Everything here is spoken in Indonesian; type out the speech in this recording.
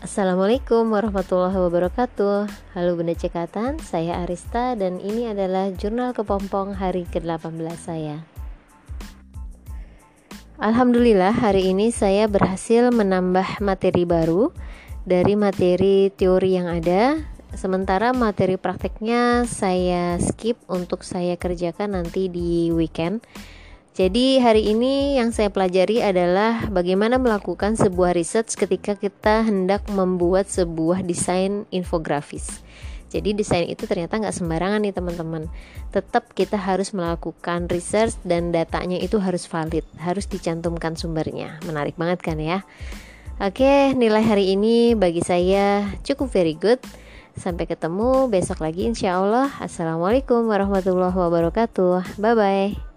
Assalamualaikum warahmatullahi wabarakatuh. Halo Bunda Cekatan, saya Arista dan ini adalah jurnal kepompong hari ke-18 saya. Alhamdulillah hari ini saya berhasil menambah materi baru dari materi teori yang ada. Sementara materi prakteknya saya skip untuk saya kerjakan nanti di weekend jadi hari ini yang saya pelajari adalah bagaimana melakukan sebuah research ketika kita hendak membuat sebuah desain infografis. Jadi desain itu ternyata nggak sembarangan nih teman-teman. Tetap kita harus melakukan research dan datanya itu harus valid, harus dicantumkan sumbernya. Menarik banget kan ya? Oke, nilai hari ini bagi saya cukup very good. Sampai ketemu besok lagi insya Allah. Assalamualaikum warahmatullahi wabarakatuh. Bye bye.